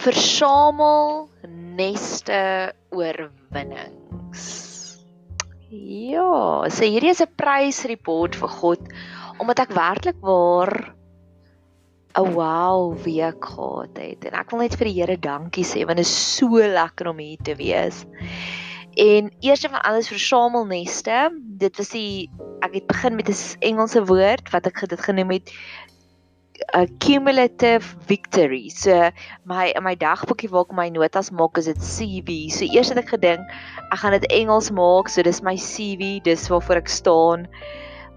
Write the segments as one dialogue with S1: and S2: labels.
S1: Versamel neste oorwinnings. Ja, so hierdie is 'n prysreport vir God omdat ek werklik waar 'n wow week gehad het en ek wil net vir die Here dankie sê want dit is so lekker om hier te wees. En eers van alles versamel neste. Dit was die ek het begin met 'n Engelse woord wat ek dit genoem het 'n cumulative victory. So my my dagboekie waar ek my notas maak is dit CV. So eers het ek gedink ek gaan dit Engels maak, so dis my CV, dis waarvoor ek staan.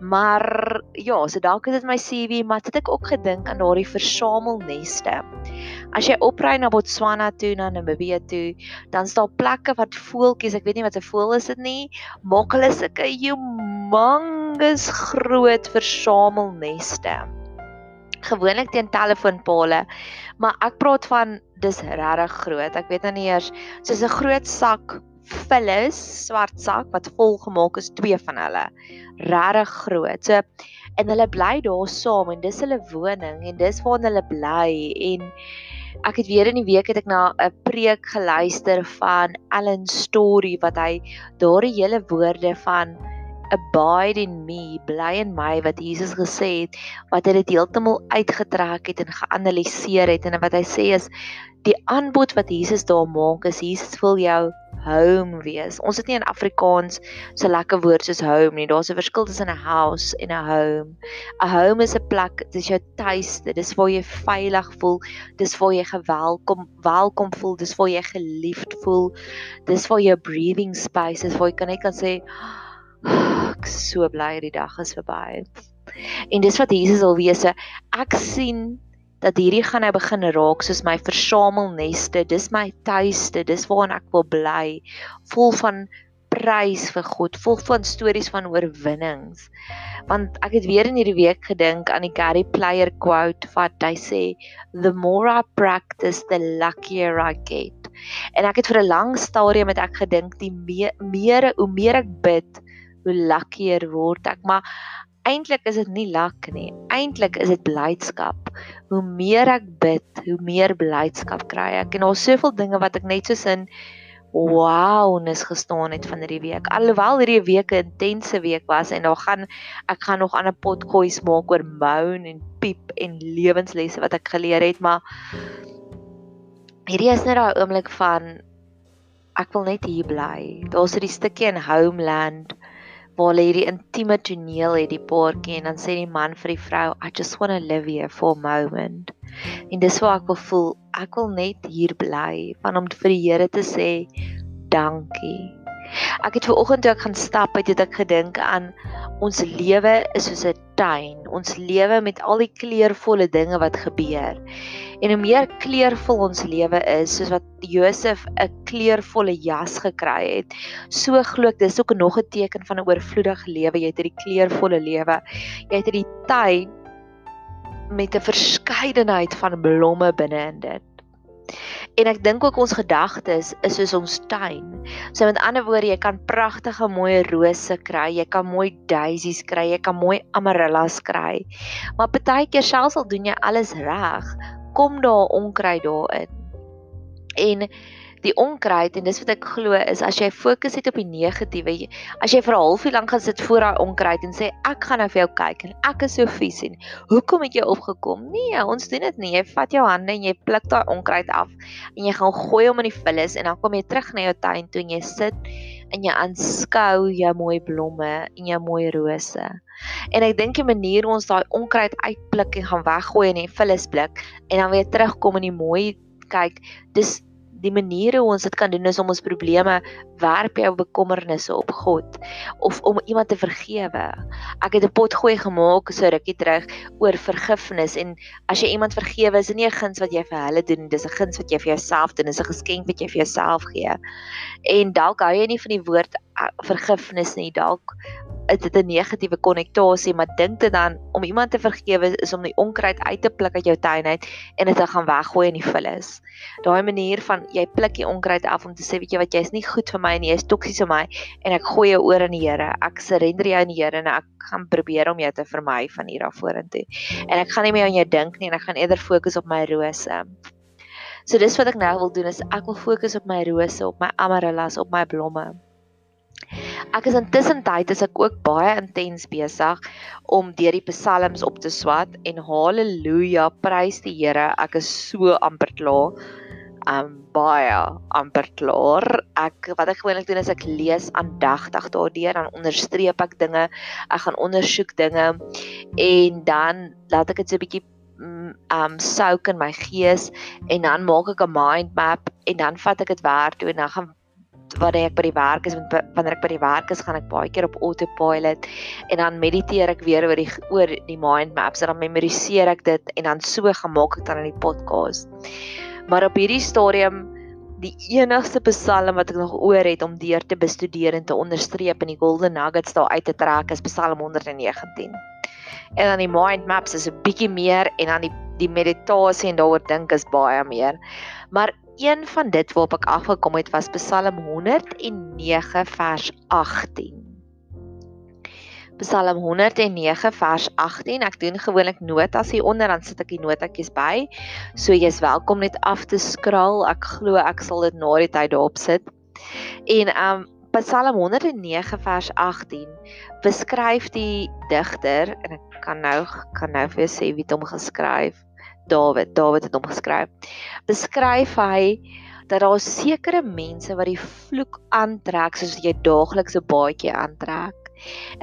S1: Maar ja, so dalk is dit my CV, maar het ek ook gedink aan daardie versamelneste. As jy oprei na Botswana toe, na Namibië toe, dan staan plekke wat voeltjies, ek weet nie wat 'n voël is dit nie, maak hulle sulke humongous groot versamelneste gewoonlik teen telefoonpale. Maar ek praat van dis regtig groot. Ek weet nou nie eers soos 'n groot sak vullis, swart sak wat vol gemaak is, twee van hulle. Regtig groot. So en hulle bly daar saam en dis hulle woning en dis waar hulle bly en ek het weer in die week het ek na 'n preek geluister van Alan Story wat hy daardie hele woorde van abide in me, bly in my wat Jesus gesê het, wat hy dit heeltemal uitgetrek het en geanaliseer het en wat hy sê is die aanbod wat Jesus daar maak is Jesus wil jou home wees. Ons het nie in Afrikaans so lekker woord soos home nie. Daar's 'n verskil tussen 'n house en 'n home. 'n Home is 'n plek, dit is jou tuiste. Dis waar jy veilig voel. Dis waar jy gewelkom, welkom voel. Dis waar jy geliefd voel. Dis waar jou breathing space is waar jy kan net kan sê Ek is so bly hierdie dag is verby. En dis wat Jesus wil wees. Ek sien dat hierdie gaan nou begin raak soos my versamelneste. Dis my tuiste. Dis waarin ek wil bly. Vol van prys vir God, vol van stories van oorwinnings. Want ek het weer in hierdie week gedink aan die Gary Player quote wat hy sê, "The more I practice, the luckier I get." En ek het vir 'n lang stadium met ek gedink die meer, meer hoe meer ek bid, hoe lekkier word ek, maar eintlik is dit nie lak nie. Eintlik is dit blydskap. Hoe meer ek bid, hoe meer blydskap kry ek. En daar's soveel dinge wat ek net so in wow, nes gestaan het van hierdie week. Alhoewel hierdie week 'n intense week was en daar gaan ek gaan nog aan 'n pot koeis maak oor moan en piep en lewenslesse wat ek geleer het, maar hierdie is net daai oomblik van ek wil net hier bly. Daar's hierdie stukkie in Homeland waar hulle hierdie intieme toneel het die paartjie en dan sê die man vir die vrou I just want to live here for a moment. En dis waar ek wil voel ek wil net hier bly van om vir die Here te sê dankie. Ek het ver oggend toe ek gaan stap het, het ek gedink aan ons lewe is soos 'n tuin. Ons lewe met al die kleurvolle dinge wat gebeur. En hoe meer kleurvol ons lewe is, soos wat Josef 'n kleurvolle jas gekry het, so glo ek dis ook nog 'n teken van 'n oorvloedige lewe. Jy het hierdie kleurvolle lewe. Jy het hierdie tuin met 'n verskeidenheid van blomme binne in dit. En ek dink ook ons gedagtes is soos ons tuin. So met ander woorde, jy kan pragtige mooi rose kry, jy kan mooi daisies kry, jy kan mooi amarellas kry. Maar partykeer selfs al doen jy alles reg, kom daar onkruid daarin. En die onkruid en dis wat ek glo is as jy fokus het op die negatiewe as jy vir 'n halfuur lank gaan sit voor daai onkruid en sê ek gaan nou vir jou kyk en ek is so vies en hoekom het jy opgekom? Nee ons doen dit nie. Jy vat jou hande en jy pluk daai onkruid af en jy gaan gooi hom in die vullis en dan kom jy terug na jou tuin toe en jy sit en jy aanskou jou mooi blomme en jou mooi rose. En ek dink die manier hoe ons daai onkruid uitpluk en gaan weggooi in die vullisblik en dan weer terugkom in die mooi kyk dis die maniere hoe ons dit kan doen is om ons probleme werp jou bekommernisse op God of om iemand te vergewe. Ek het 'n pot gooi gemaak so rukkie terug oor vergifnis en as jy iemand vergewe is dit nie 'n guns wat jy vir hulle doen, dis 'n guns wat jy vir jouself doen, dis 'n geskenk wat jy vir jouself gee. En dalk hou jy nie van die woord ah, vergifnis nie, dalk dit 'n negatiewe konnektasie, maar dink dit dan om iemand te vergewe is om die onkruid uit te pluk uit jou tuin uit en dit te gaan weggooi in die vullis. Daai manier van jy pluk die onkruid af om te sê weet jy wat jy is nie goed vir my en jy is toksies vir my en ek gooi jou oor aan die Here. Ek surrender jou aan die Here en ek gaan probeer om jou te vermy van hier af vorentoe. En ek gaan nie meer aan jou dink nie en ek gaan eerder fokus op my rose. So dis wat ek nou wil doen is ek wil fokus op my rose, op my amarellas, op my blomme. Ek is intussen tyd is ek ook baie intens besig om deur die psalms op te swat en haleluja, prys die Here, ek is so amper klaar. Um baie amper klaar. Ek wat ek gewoonlik doen is ek lees aandagtig daardeur dan onderstreep ek dinge. Ek gaan ondersoek dinge en dan laat ek dit so 'n bietjie um soak in my gees en dan maak ek 'n mind map en dan vat ek dit werk toe en dan gaan wanneer ek by die werk is wanneer ek by die werk is gaan ek baie keer op autopilot en dan mediteer ek weer oor die oor die mind maps en dan memoriseer ek dit en dan so gemaak ek dan in die podcast. Maar op hierdie stadium die enigste psalm wat ek nog oor het om deur te bestudeer en te onderstreep en die golden nuggets daar uit te trek is Psalm 119 en dan die mind maps is 'n bietjie meer en dan die die meditasie en daaroor dink is baie meer. Maar een van dit waarop ek afgekom het was Psalm 109 vers 18. Psalm 109 vers 18. Ek doen gewoonlik notas hier onder dan sit ek die notatjies by. So jy's welkom net af te skraal. Ek glo ek sal dit na die tyd daarop sit. En um Psalm 109 vers 18 beskryf die digter en ek kan nou kan nou vir jou sê wie dit hom geskryf. Dawid, Dawid het hom geskryf. Beskryf hy dat daar sekere mense wat die vloek aantrek soos jy daagliks 'n baadjie aantrek.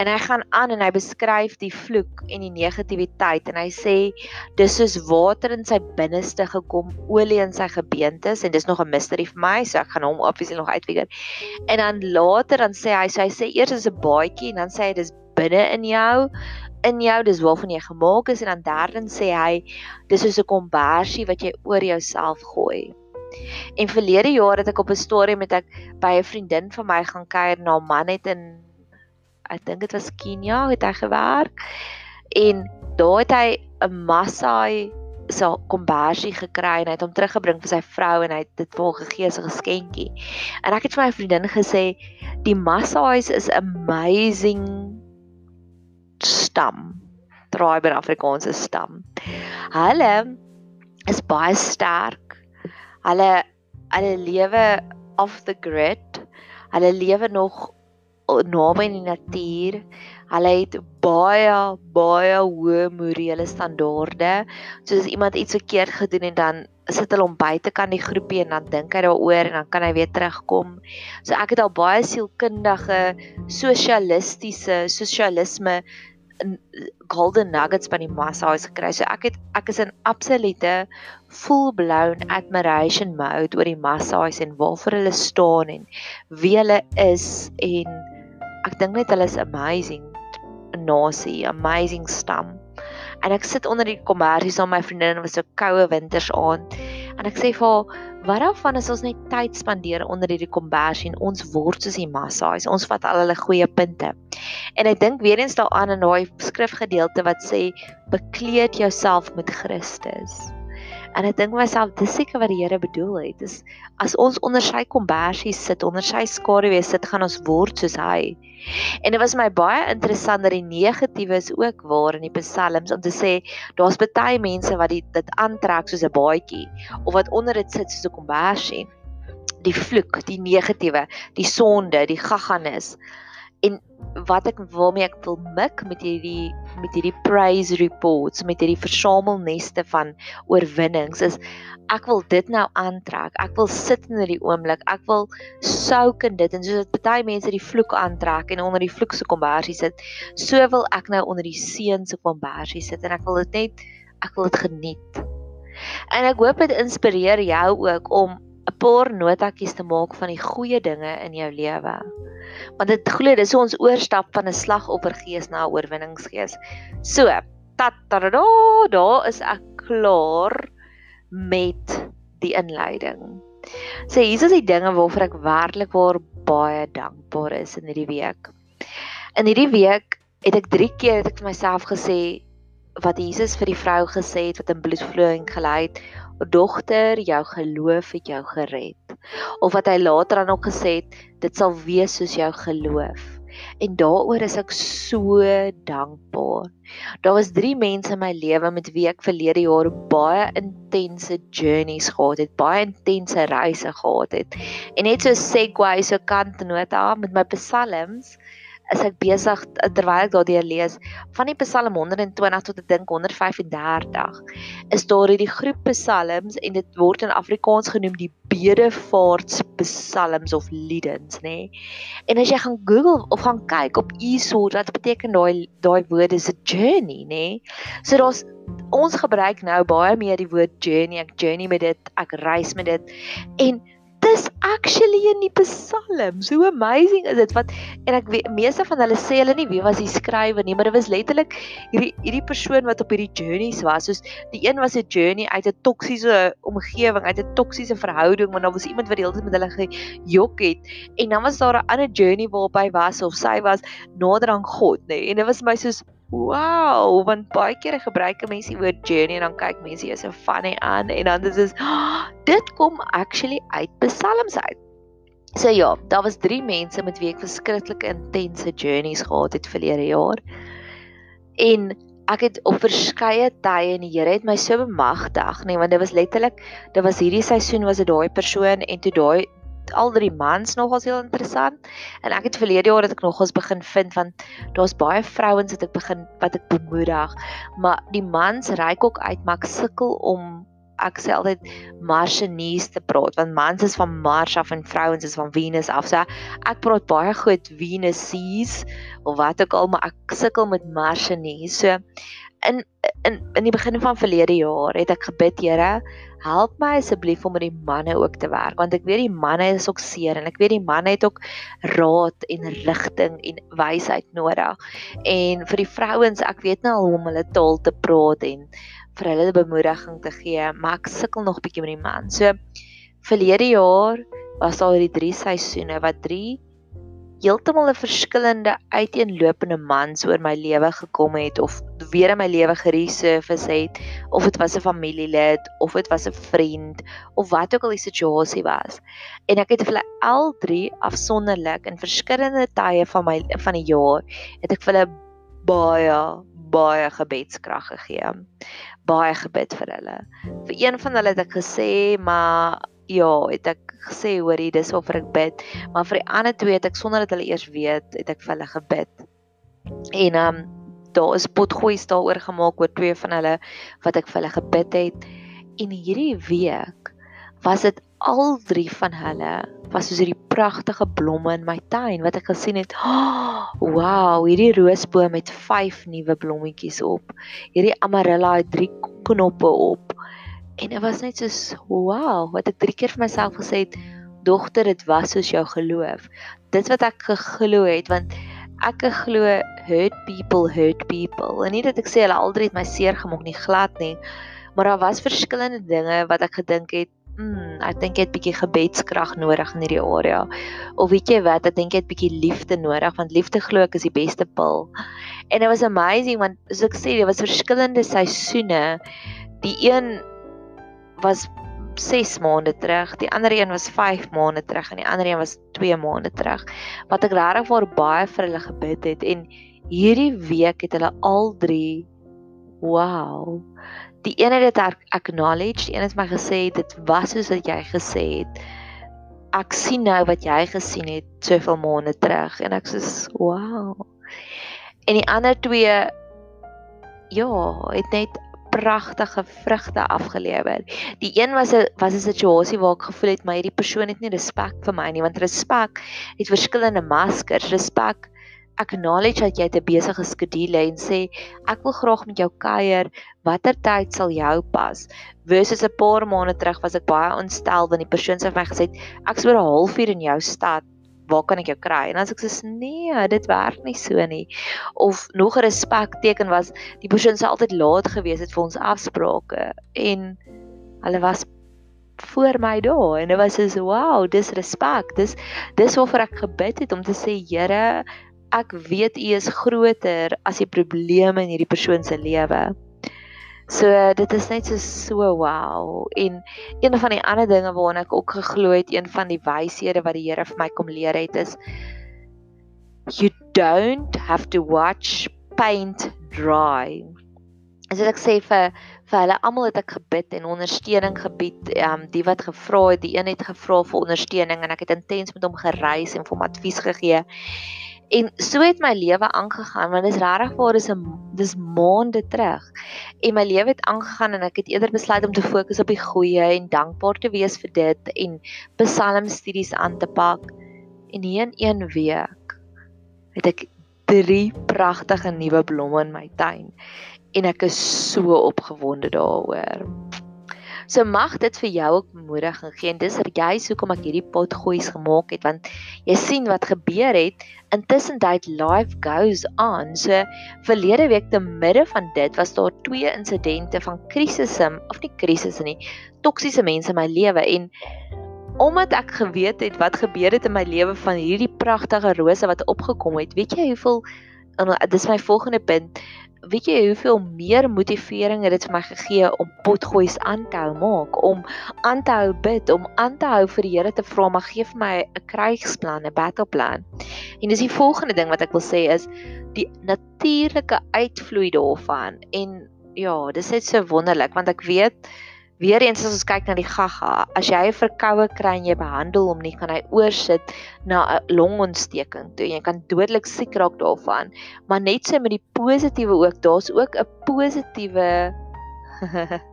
S1: En hy gaan aan en hy beskryf die vloek en die negativiteit en hy sê dis soos water in sy binneste gekom, olie in sy gebeentes en dis nog 'n mystery vir my, so ek gaan hom obviously nog uitfigure. En dan later dan sê hy, so hy sê eers is 'n baadjie en dan sê hy dis binne in jou in jou dis waarvan jy gemaak is en dan derdens sê hy dis soos 'n kombersie wat jy oor jouself gooi. En verlede jaar het ek op 'n storie met ek by 'n vriendin van my gaan kuier na 'n man het in ek dink dit was Kenia het hy gewerk en daar het hy 'n Masai so kombersie gekry en hy het hom teruggebring vir sy vrou en hy het dit vir haar gegee as 'n geskenkie. En ek het vir my vriendin gesê die Masai's is amazing stam. Tribe in Afrikaanse stam. Hulle is baie sterk. Hulle hulle lewe off the grid. Hulle lewe nog naby aan die natuur. Hulle het baie baie hoë morele standaarde. Soos as iemand iets verkeerd gedoen het dan sit hulle hom buitekant die groepie en dan dink hy daaroor en dan kan hy weer terugkom. So ek het al baie sielkundige sosialistiese sosialisme golden nuggets by die Massa's gekry. So ek het ek is in absolute full blown admiration mode oor die Massa's en waarvoor hulle staan en wie hulle is en ek dink net hulle is amazing nasie, amazing stam. En ek sit onder die kommersie saam met my vriendin en was so koue winters aand en ek sê vir haar, "Wat daarvan is ons net tyd spandeer onder hierdie kommersie en ons word soos die massa's. Ons vat al hulle goeie punte." En ek dink weer eens daaraan in daai skrifgedeelte wat sê, "Bekleed jouself met Christus." En ek dink myself dis seker wat die Here bedoel het. Dis as ons onder sy kombersie sit, onder sy skaduwee sit, gaan ons word soos hy. En dit was my baie interessant dat die negatiewe is ook waar in die psalms om te sê daar's baie mense wat dit dit aantrek soos 'n baadjie of wat onder dit sit soos 'n kombersie. Die vloek, die negatiewe, die sonde, die gagganis. En wat ek waarmee ek wil mik met hierdie met hierdie praise reports met hierdie versamelneste van oorwinnings is ek wil dit nou aantrek. Ek wil sit in hierdie oomblik. Ek wil souk in dit en soos dit baie mense die vloek aantrek en onder die vloek se kombersie sit, so wil ek nou onder die seën se kombersie sit en ek wil dit net ek wil dit geniet. En ek hoop dit inspireer jou ook om 'n paar notatjies te maak van die goeie dinge in jou lewe. Want dit glo dis ons oorstap van 'n slagoffergees na 'n oorwinningsgees. So, tat tada, daar is ek klaar met die inleiding. So hier is die dinge waarvoor ek werklik waar baie dankbaar is in hierdie week. In hierdie week het ek 3 keer het ek vir myself gesê wat Jesus vir die vrou gesê het wat in bloedvloeiing gelei het, "Dogter, jou geloof het jou gered." Of wat hy later dan ook gesê het, "Dit sal wees soos jou geloof." En daaroor is ek so dankbaar. Daar was 3 mense in my lewe met wie ek verlede jaar baie intense journeys gehad het, baie intense reise gehad het. En net so segue so kantnota met my psalms is ek besig terwyl ek daardeur lees van die Psalm 120 tot ek dink 135 is daar hierdie groep psalms en dit word in Afrikaans genoem die bedevaarts psalms of liedens nê nee? en as jy gaan Google of gaan kyk op e-sword wat beteken daai daai woord is 'n journey nê nee? so daar's ons gebruik nou baie meer die woord journey ek journey met dit ek reis met dit en dis actually in die psalms. Hoe amazing is dit wat en ek weet meeste van hulle sê hulle nie wie was die skrywer nie, maar dit was letterlik hierdie hierdie persoon wat op hierdie journeys was. Soos die een was 'n journey uit 'n toksiese omgewing, uit 'n toksiese verhouding, want daar was iemand wat die hele tyd met hulle gejok het. En dan was daar 'n ander journey waarop hy was of sy was nader aan God, nê. Nee. En dit was my soos Wow, want baie kere gebruik mense die woord journey en dan kyk mense jy's 'n funny aan en dan dis is oh, dit kom actually uit Psalms uit. So ja, daar was 3 mense met wie ek verskriklik intense journeys gehad het verlede jaar. En ek het op verskeie tye en die Here het my so bemagtig, nee, want dit was letterlik, dit was hierdie seisoen was dit daai persoon en toe daai al drie mans nogals heel interessant. En ek het verlede jaar dat ek nogals begin vind want daar's baie vrouens wat ek begin wat ek bemoedig, maar die mans reik ook uit maar ek sukkel om ek sê altyd Mars en Venus te praat want mans is van Mars af en vrouens is van Venus af. So ek praat baie goed Venus sees of wat ook al, maar ek sukkel met Mars en Venus. So in in in die begin van verlede jaar het ek gebid, Here, help my asseblief om met die manne ook te werk want ek weet die manne is ook seer en ek weet die manne het ook raad en rigting en wysheid nodig. En vir die vrouens, ek weet nou al hoe om hulle taal te praat en vir hulle bemoediging te gee, maar ek sukkel nog bietjie met die man. So verlede jaar was daar hierdie drie seisoene wat drie heeltemal 'n verskillende uiteenlopende mans oor my lewe gekom het of weer in my lewe geresurface het of dit was 'n familielid of dit was 'n vriend of wat ook al die situasie was. En ek het vir hulle al drie afsonderlik in verskillende tye van my van die jaar het ek vir hulle baie baie gebedskrag gegee. Baie gebid vir hulle. Vir een van hulle het ek gesê, maar ja, het ek gesê hoorie, dis waarvoor ek bid, maar vir die ander twee het ek sonder dat hulle eers weet, het ek vir hulle gebid. En ehm um, daar is potgoeies daaroor gemaak oor twee van hulle wat ek vir hulle gebid het. En hierdie week was dit al drie van hulle was soos hierdie pragtige blomme in my tuin wat ek gesien het. Oh, wow, hierdie roosboom het 5 nuwe blommetjies op. Hierdie amarella het 3 knoppe op. En dit was net so wow, wat ek drie keer vir myself gesê het, dogter, dit was soos jou geloof. Dit wat ek geglo het want ek glo hurt people hurt people. En nie dat ek sê hulle altyd my seer gemaak nie, glad nie. Maar daar was verskillende dinge wat ek gedink het, mm, ek dink jy het bietjie gebedskrag nodig in hierdie area. Of weet jy wat, ek dink jy het bietjie liefde nodig want liefde glo ek is die beste pil. En it was amazing want soos ek sê, daar was verskillende seisoene. Die een was 6 maande terug, die ander een was 5 maande terug en die ander een was 2 maande terug. Wat ek regtig vir baie vir hulle gebid het en hierdie week het hulle al drie wow. Die een het dit acknowledge, die een het my gesê dit was soos wat jy gesê het. Ek sien nou wat jy gesien het soveel maande terug en ek sê wow. En die ander twee ja, het net pragtige vrugte afgelewer. Die een was 'n was 'n situasie waar ek gevoel het my hierdie persoon het nie respek vir my nie want respek het verskillende maskers. Respek acknowledge dat jy te besige skedule en sê ek wil graag met jou kuier. Watter tyd sal jou pas? Versus 'n paar maande terug was ek baie ontstel want die persoon sê vir my gesê ek sou 'n halfuur in jou stad waar kan ek jou kry? En as ek sê nee, dit werk nie so nie. Of nog 'n respek teken was die persoon se altyd laat gewees het vir ons afsprake en hulle was voor my daar en dit was so wow, dis respek. Dis dis waarvoor ek gebid het om te sê Here, ek weet U is groter as die probleme in hierdie persoon se lewe. So dit is net so so wow. En een van die ander dinge waarna ek ook geglo het, een van die wyshede wat die Here vir my kom leer het is you don't have to watch paint dry. As ek sê vir vir hulle almal het ek gebid en ondersteuning gebied. Ehm um, die wat gevra het, die een het gevra vir ondersteuning en ek het intens met hom gereis en vir hom advies gegee. En so het my lewe aangegaan want dit is regtig waar is 'n dis maande terug. En my lewe het aangegaan en ek het eerder besluit om te fokus op die goeie en dankbaar te wees vir dit en psalmstudies aan te pak. En hier in een week het ek drie pragtige nuwe blomme in my tuin en ek is so opgewonde daaroor. So mag dit vir jou ook bemoediging gee en dis juist hoekom ek hierdie pot goeies gemaak het want jy sien wat gebeur het intussen tyd life goes on. So verlede week te midde van dit was daar twee insidente van krisisse of nie krisisse nie, toksiese mense in my lewe en omdat ek geweet het wat gebeur het in my lewe van hierdie pragtige rose wat opgekom het, weet jy hoeveel en dis my volgende punt weet jy hoeveel meer motivering het dit vir my gegee om potgoeis aan te hou maak, om aan te hou bid, om aan te hou vir die Here te vra, maar gee vir my 'n krygsplan, 'n battleplan. En dis die volgende ding wat ek wil sê is die natuurlike uitvloei daarvan en ja, dis net so wonderlik want ek weet Weereens as ons kyk na die gaga, as jy 'n verkoue kry en jy behandel hom nie, kan hy oorsit na 'n longontsteking toe. Jy kan dodelik siek raak daarvan. Maar net so met die positiewe ook, daar's ook 'n positiewe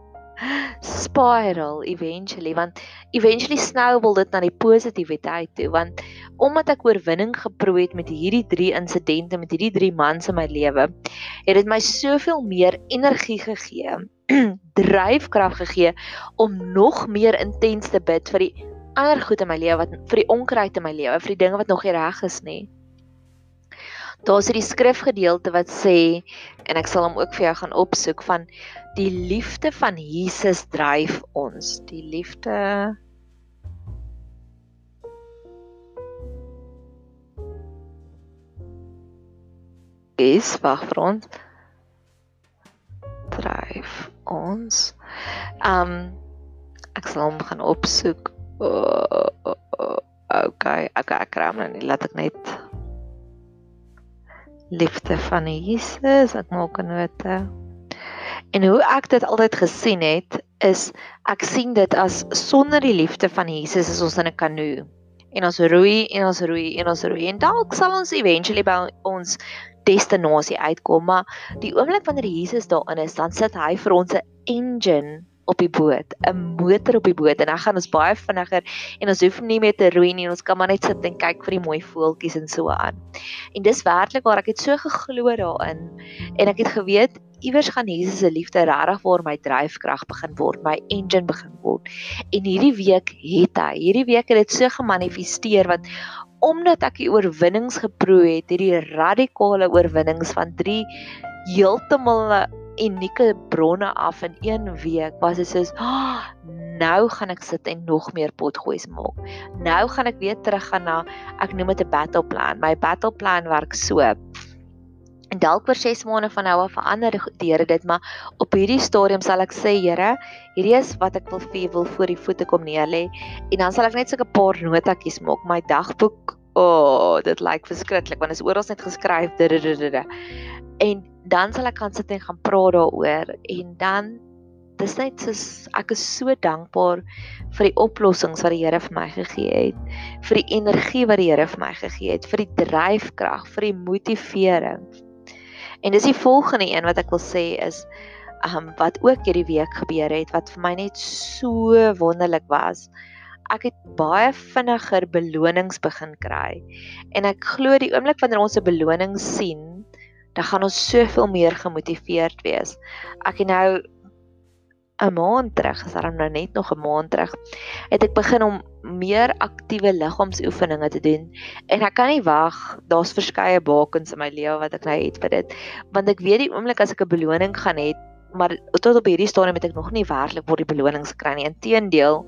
S1: spiral eventually want eventually snowball dit na die positiwiteit toe want omdat ek oorwinning geproe het met hierdie drie insidente met hierdie drie mans in my lewe het dit my soveel meer energie gegee dryfkrag gegee om nog meer intens te bid vir die ander goed in my lewe wat vir die onkruid in my lewe vir die dinge wat nog nie reg is nie Daar's hierdie skrifgedeelte wat sê en ek sal hom ook vir jou gaan opsoek van die liefde van Jesus dryf ons. Die liefde is wag vir ons dryf ons. Um ek sal hom gaan opsoek. Oh, oh, oh. Okay, ek ek kry hom net laat ek net liefde van Jesus, ek maak 'n note. En hoe ek dit altyd gesien het, is ek sien dit as sonder die liefde van Jesus is ons in 'n kanoe. En ons roei en ons roei en ons roei. En dalk sal ons eventually by ons destinasie uitkom, maar die oomblik wanneer Jesus daarin is, dan sit hy vir ons 'n engine op die boot, 'n motor op die boot en dan gaan ons baie vinniger en ons hoef nie meer te roei nie, ons kan maar net sit en kyk vir die mooi voeltjies en so aan. En dis werklik waar ek het so geglo daarin en ek het geweet iewers gaan Jesus se liefde regtig waar my dryfkrag begin word, my engine begin word. En hierdie week het hy, hierdie week het dit so gemanifesteer wat omdat ek die oorwinnings geproe het, hierdie radikale oorwinnings van 3 heeltemal unieke bronne af in een week was dit soos oh, nou gaan ek sit en nog meer potgoeis maak. Nou gaan ek weer teruggaan na ek noem dit 'n battle plan. My battle plan werk so. En dalk oor 6 maande van nou af verander Here dit, maar op hierdie stadium sal ek sê, Here, hierdie is wat ek wil vir wil voor die voete kom neerlê. En dan sal ek net so 'n paar notatjies maak, my dagboek. O, oh, dit lyk verskriklik want dit is oral net geskryf. En dan sal ek gaan sit en gaan praat daaroor en dan dis net soos ek is so dankbaar vir die oplossings wat die Here vir my gegee het, vir die energie wat die Here vir my gegee het, vir die dryfkrag, vir die motivering. En dis die volgende een wat ek wil sê is um wat ook hierdie week gebeur het wat vir my net so wonderlik was. Ek het baie vinniger belonings begin kry. En ek glo die oomblik wanneer ons 'n beloning sien, dan gaan ons soveel meer gemotiveerd wees. Ek het nou 'n maand terug, is daar nou net nog 'n maand terug, het ek begin om meer aktiewe liggaamsoefeninge te doen en ek kan nie wag. Daar's verskeie bakens in my lewe wat ek nou het vir dit, want ek weet die oomblik as ek 'n beloning gaan hê, maar tot op hierdie stadium het ek nog nie werklik word die belonings gekry nie. Inteendeel,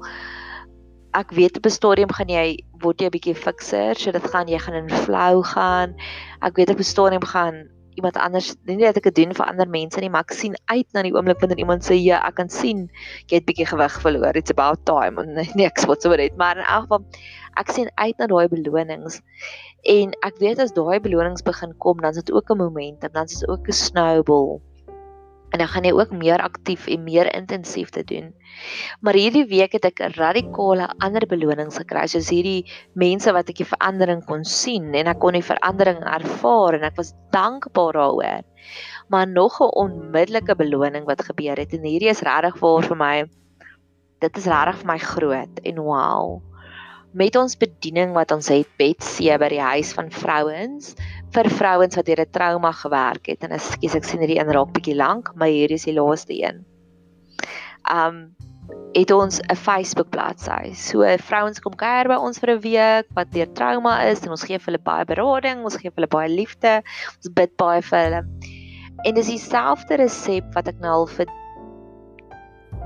S1: ek weet op 'n stadium gaan jy word jy 'n bietjie fikser, so dit gaan jy gaan in flow gaan. Ek weet op 'n stadium gaan iemand anders, nie dat ek dit doen vir ander mense nie, maar ek sien uit na die oomblik wanneer iemand sê ja, ek kan sien jy het bietjie gewig verloor. It's about time en niks wat so dit, maar in elk geval ek sien uit na daai belonings. En ek weet as daai belonings begin kom, dan is dit ook 'n momentum, dan is dit ook 'n snowball. En dan gaan jy ook meer aktief en meer intensief te doen. Maar hierdie week het ek radikale ander belonings gekry. Soos hierdie mense wat ek die verandering kon sien en ek kon die verandering ervaar en ek was dankbaar daaroor. Maar nog 'n onmiddellike beloning wat gebeur het en hierdie is regtig vir my dit is regtig vir my groot en wow met ons bediening wat ons het Betsy by die huis van vrouens vir vrouens wat deur 'n trauma gewerk het en ekskuus ek sien hierdie een raak bietjie lank maar hier is die laaste een. Um het ons 'n Facebook bladsy. So vrouens kom kuier by ons vir 'n week wat deur trauma is en ons gee vir hulle baie berading, ons gee vir hulle baie liefde, ons bid baie vir hulle. En dis dieselfde resep wat ek nou al vir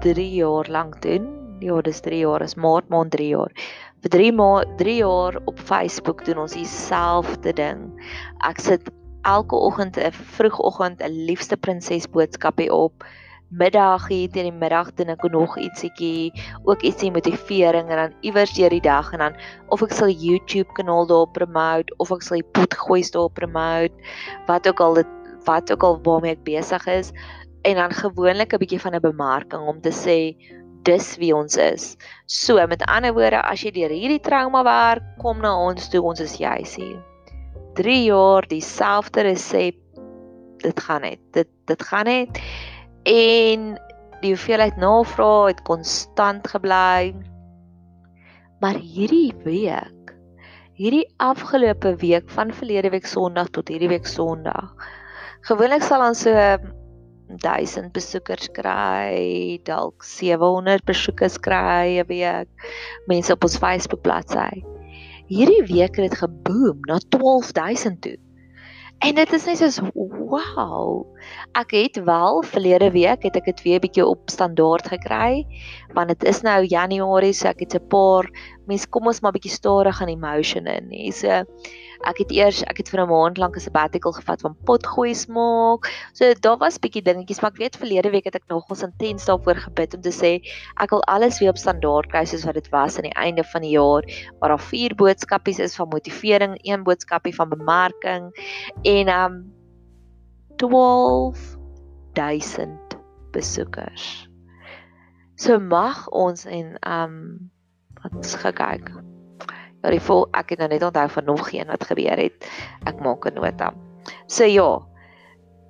S1: 3 jaar lank doen. Ja, dis 3 jaar, is maart maand 3 jaar vir 3 maand 3 jaar op Facebook doen ons dieselfde ding. Ek sit elke oggend 'n vroegoggend 'n liefste prinses boodskapie op. Middagie teen die middag doen ek nog ietsiekie, ook ietsie motivering en dan iewers deur die dag en dan of ek sal YouTube kanaal daar promote of ek sal die pot gooi daar promote, wat ook al dit wat ook al waarmee ek besig is en dan gewoonlik 'n bietjie van 'n bemarking om te sê dis wie ons is. So met ander woorde, as jy deur hierdie trauma werk, kom na ons toe, ons is juis hier. 3 jaar dieselfde resep. Dit gaan net. Dit dit gaan net. En die hoeveelheid navrae het konstant gebly. Maar hierdie week, hierdie afgelope week van verlede week Sondag tot hierdie week Sondag. Gewoonlik sal ons so 1000 besoekers kry, dalk 700 besoekers kry 'n week. Mense op ons Facebook bladsy. Hierdie week het dit geboom na 12000 toe. En dit is net so wow. Ek het wel verlede week het ek dit weer bietjie op standaard gekry, want dit is nou Januarie, so ek het 'n paar mense kom ons maar bietjie stadig aan emotion in. Nee, so ek het eers ek het vir 'n maand lank 'n sabbatical gevat van potgooi smaak. So daar was bietjie dingetjies, maar ek weet verlede week het ek nogals intens daarvoor gebid om te sê ek wil alles weer op standaard kry soos wat dit was aan die einde van die jaar, waar daar vier boodskapies is van motivering, een boodskapie van bemarking en um 12000 besoekers. So mag ons en um wat gekyk Ja, die vol ek het nou net onthou van nog een wat gebeur het. Ek maak 'n nota. So ja.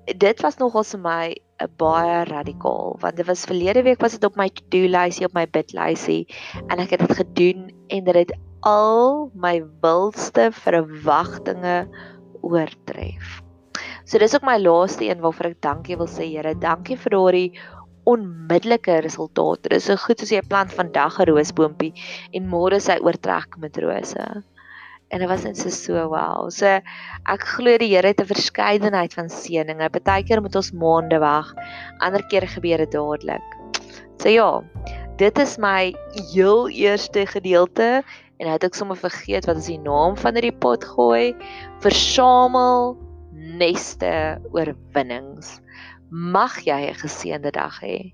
S1: Dit was nogals vir my 'n baie radikaal want dit was verlede week was dit op my to-do lysie op my bid lysie en ek het dit gedoen en dit het al my wildste verwagtinge oortref. So dis ook my laaste een waarvoor ek dankie wil sê Here, dankie vir daardie onmiddellike resultate. Dit is so goed as jy plant vandag 'n roosboontjie en môre sy oortrek met rose. En dit was net so so wow. So ek glo die Here het 'n verskeidenheid van seëninge. Partykeer moet ons maande wag, ander kere gebeur dit dadelik. So ja, dit is my heel eerste gedeelte en nou het ek sommer vergeet wat is die naam van hierdie pot gooi. Versamel neste oorwinnings. Mag jy 'n geseënde dag hê.